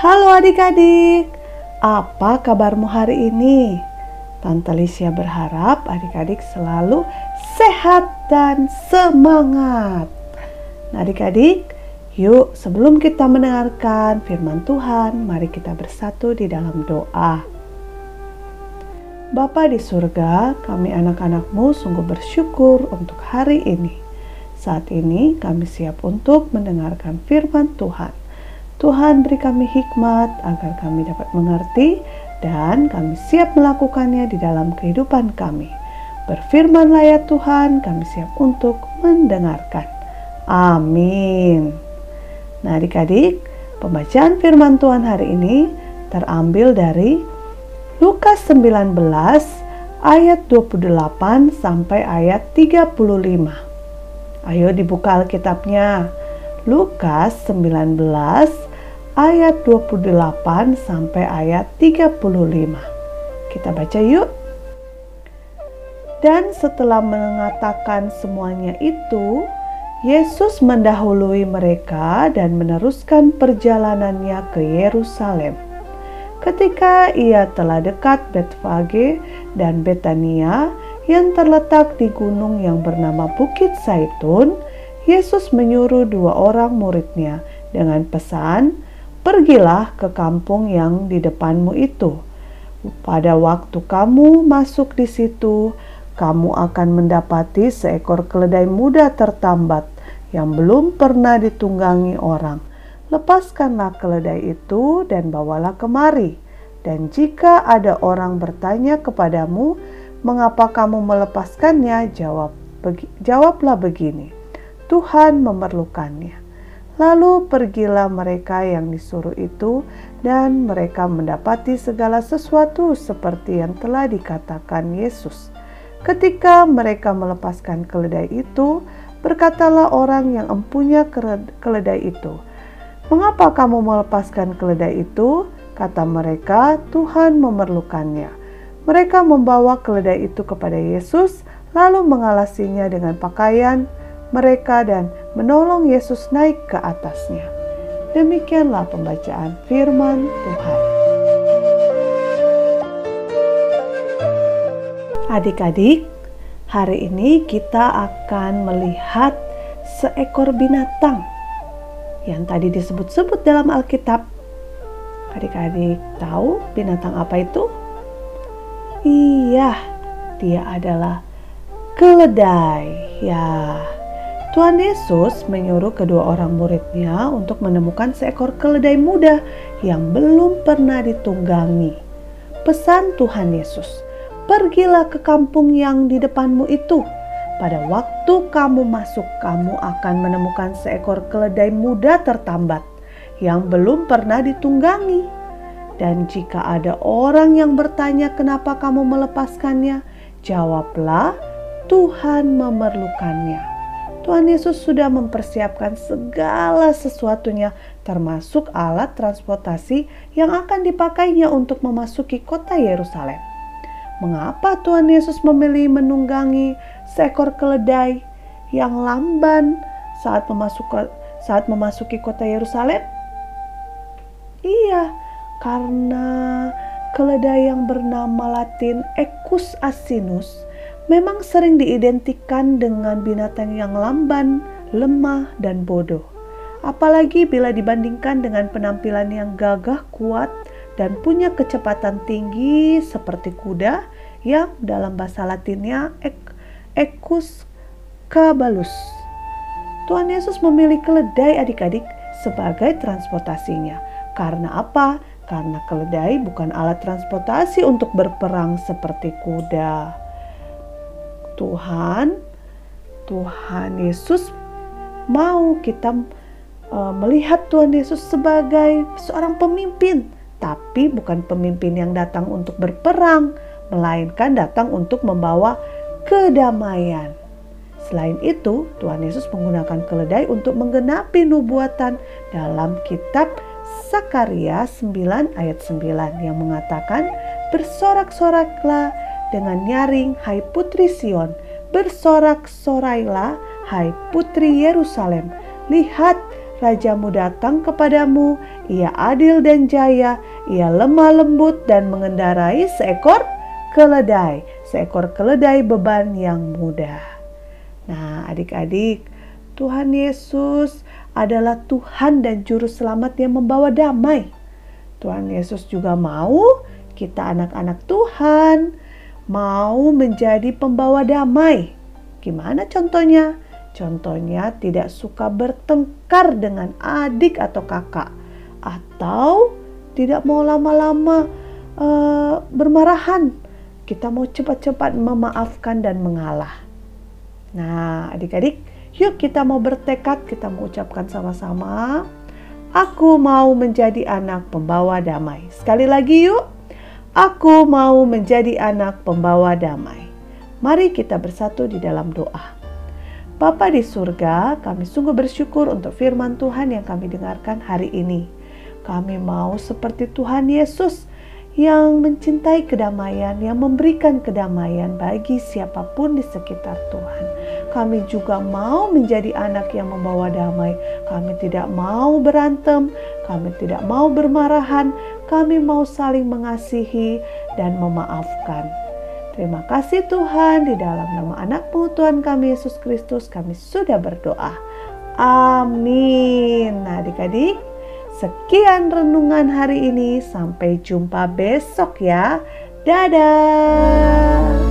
Halo adik-adik, apa kabarmu hari ini? Tante Licia berharap adik-adik selalu sehat dan semangat. Nah adik-adik, yuk sebelum kita mendengarkan firman Tuhan, mari kita bersatu di dalam doa. Bapa di surga, kami anak-anakmu sungguh bersyukur untuk hari ini. Saat ini kami siap untuk mendengarkan firman Tuhan. Tuhan beri kami hikmat agar kami dapat mengerti dan kami siap melakukannya di dalam kehidupan kami. Berfirmanlah ya Tuhan, kami siap untuk mendengarkan. Amin. Nah adik-adik, pembacaan firman Tuhan hari ini terambil dari Lukas 19 ayat 28 sampai ayat 35. Ayo dibuka Alkitabnya. Lukas 19 ayat 28 sampai ayat 35. Kita baca yuk. Dan setelah mengatakan semuanya itu, Yesus mendahului mereka dan meneruskan perjalanannya ke Yerusalem. Ketika ia telah dekat Betfage dan Betania yang terletak di gunung yang bernama Bukit Saitun, Yesus menyuruh dua orang muridnya dengan pesan, Pergilah ke kampung yang di depanmu itu. Pada waktu kamu masuk di situ, kamu akan mendapati seekor keledai muda tertambat yang belum pernah ditunggangi orang. Lepaskanlah keledai itu dan bawalah kemari. Dan jika ada orang bertanya kepadamu, "Mengapa kamu melepaskannya?" jawab, jawablah begini: "Tuhan memerlukannya." Lalu pergilah mereka yang disuruh itu, dan mereka mendapati segala sesuatu seperti yang telah dikatakan Yesus. Ketika mereka melepaskan keledai itu, berkatalah orang yang empunya keledai itu, "Mengapa kamu melepaskan keledai itu?" Kata mereka, "Tuhan memerlukannya." Mereka membawa keledai itu kepada Yesus, lalu mengalasinya dengan pakaian mereka dan menolong Yesus naik ke atasnya. Demikianlah pembacaan firman Tuhan. Adik-adik, hari ini kita akan melihat seekor binatang yang tadi disebut-sebut dalam Alkitab. Adik-adik tahu binatang apa itu? Iya, dia adalah keledai. Ya, Tuhan Yesus menyuruh kedua orang muridnya untuk menemukan seekor keledai muda yang belum pernah ditunggangi. Pesan Tuhan Yesus, pergilah ke kampung yang di depanmu itu. Pada waktu kamu masuk, kamu akan menemukan seekor keledai muda tertambat yang belum pernah ditunggangi. Dan jika ada orang yang bertanya kenapa kamu melepaskannya, jawablah Tuhan memerlukannya. Tuhan Yesus sudah mempersiapkan segala sesuatunya, termasuk alat transportasi yang akan dipakainya untuk memasuki kota Yerusalem. Mengapa Tuhan Yesus memilih menunggangi seekor keledai yang lamban saat memasuki, saat memasuki kota Yerusalem? Iya, karena keledai yang bernama Latin Equus asinus memang sering diidentikan dengan binatang yang lamban, lemah, dan bodoh. Apalagi bila dibandingkan dengan penampilan yang gagah kuat dan punya kecepatan tinggi seperti kuda yang dalam bahasa latinnya Equus cabalus. Tuhan Yesus memilih keledai adik-adik sebagai transportasinya. Karena apa? Karena keledai bukan alat transportasi untuk berperang seperti kuda. Tuhan, Tuhan Yesus mau kita uh, melihat Tuhan Yesus sebagai seorang pemimpin, tapi bukan pemimpin yang datang untuk berperang, melainkan datang untuk membawa kedamaian. Selain itu, Tuhan Yesus menggunakan keledai untuk menggenapi nubuatan dalam kitab Sakaria 9 ayat 9 yang mengatakan, Bersorak-soraklah dengan nyaring, hai putri Sion, bersorak-sorailah, hai putri Yerusalem. Lihat, rajamu datang kepadamu, ia adil dan jaya, ia lemah lembut dan mengendarai seekor keledai, seekor keledai beban yang mudah. Nah, adik-adik, Tuhan Yesus adalah Tuhan dan Juru Selamat yang membawa damai. Tuhan Yesus juga mau kita anak-anak Tuhan mau menjadi pembawa damai. Gimana contohnya? Contohnya tidak suka bertengkar dengan adik atau kakak atau tidak mau lama-lama uh, bermarahan. Kita mau cepat-cepat memaafkan dan mengalah. Nah, adik-adik, yuk kita mau bertekad, kita mau ucapkan sama-sama. Aku mau menjadi anak pembawa damai. Sekali lagi yuk. Aku mau menjadi anak pembawa damai. Mari kita bersatu di dalam doa. Bapa di surga, kami sungguh bersyukur untuk firman Tuhan yang kami dengarkan hari ini. Kami mau seperti Tuhan Yesus yang mencintai kedamaian, yang memberikan kedamaian bagi siapa pun di sekitar Tuhan. Kami juga mau menjadi anak yang membawa damai. Kami tidak mau berantem, kami tidak mau bermarahan, kami mau saling mengasihi dan memaafkan. Terima kasih Tuhan di dalam nama anakmu Tuhan kami Yesus Kristus kami sudah berdoa. Amin. Nah adik-adik sekian renungan hari ini sampai jumpa besok ya. Dadah.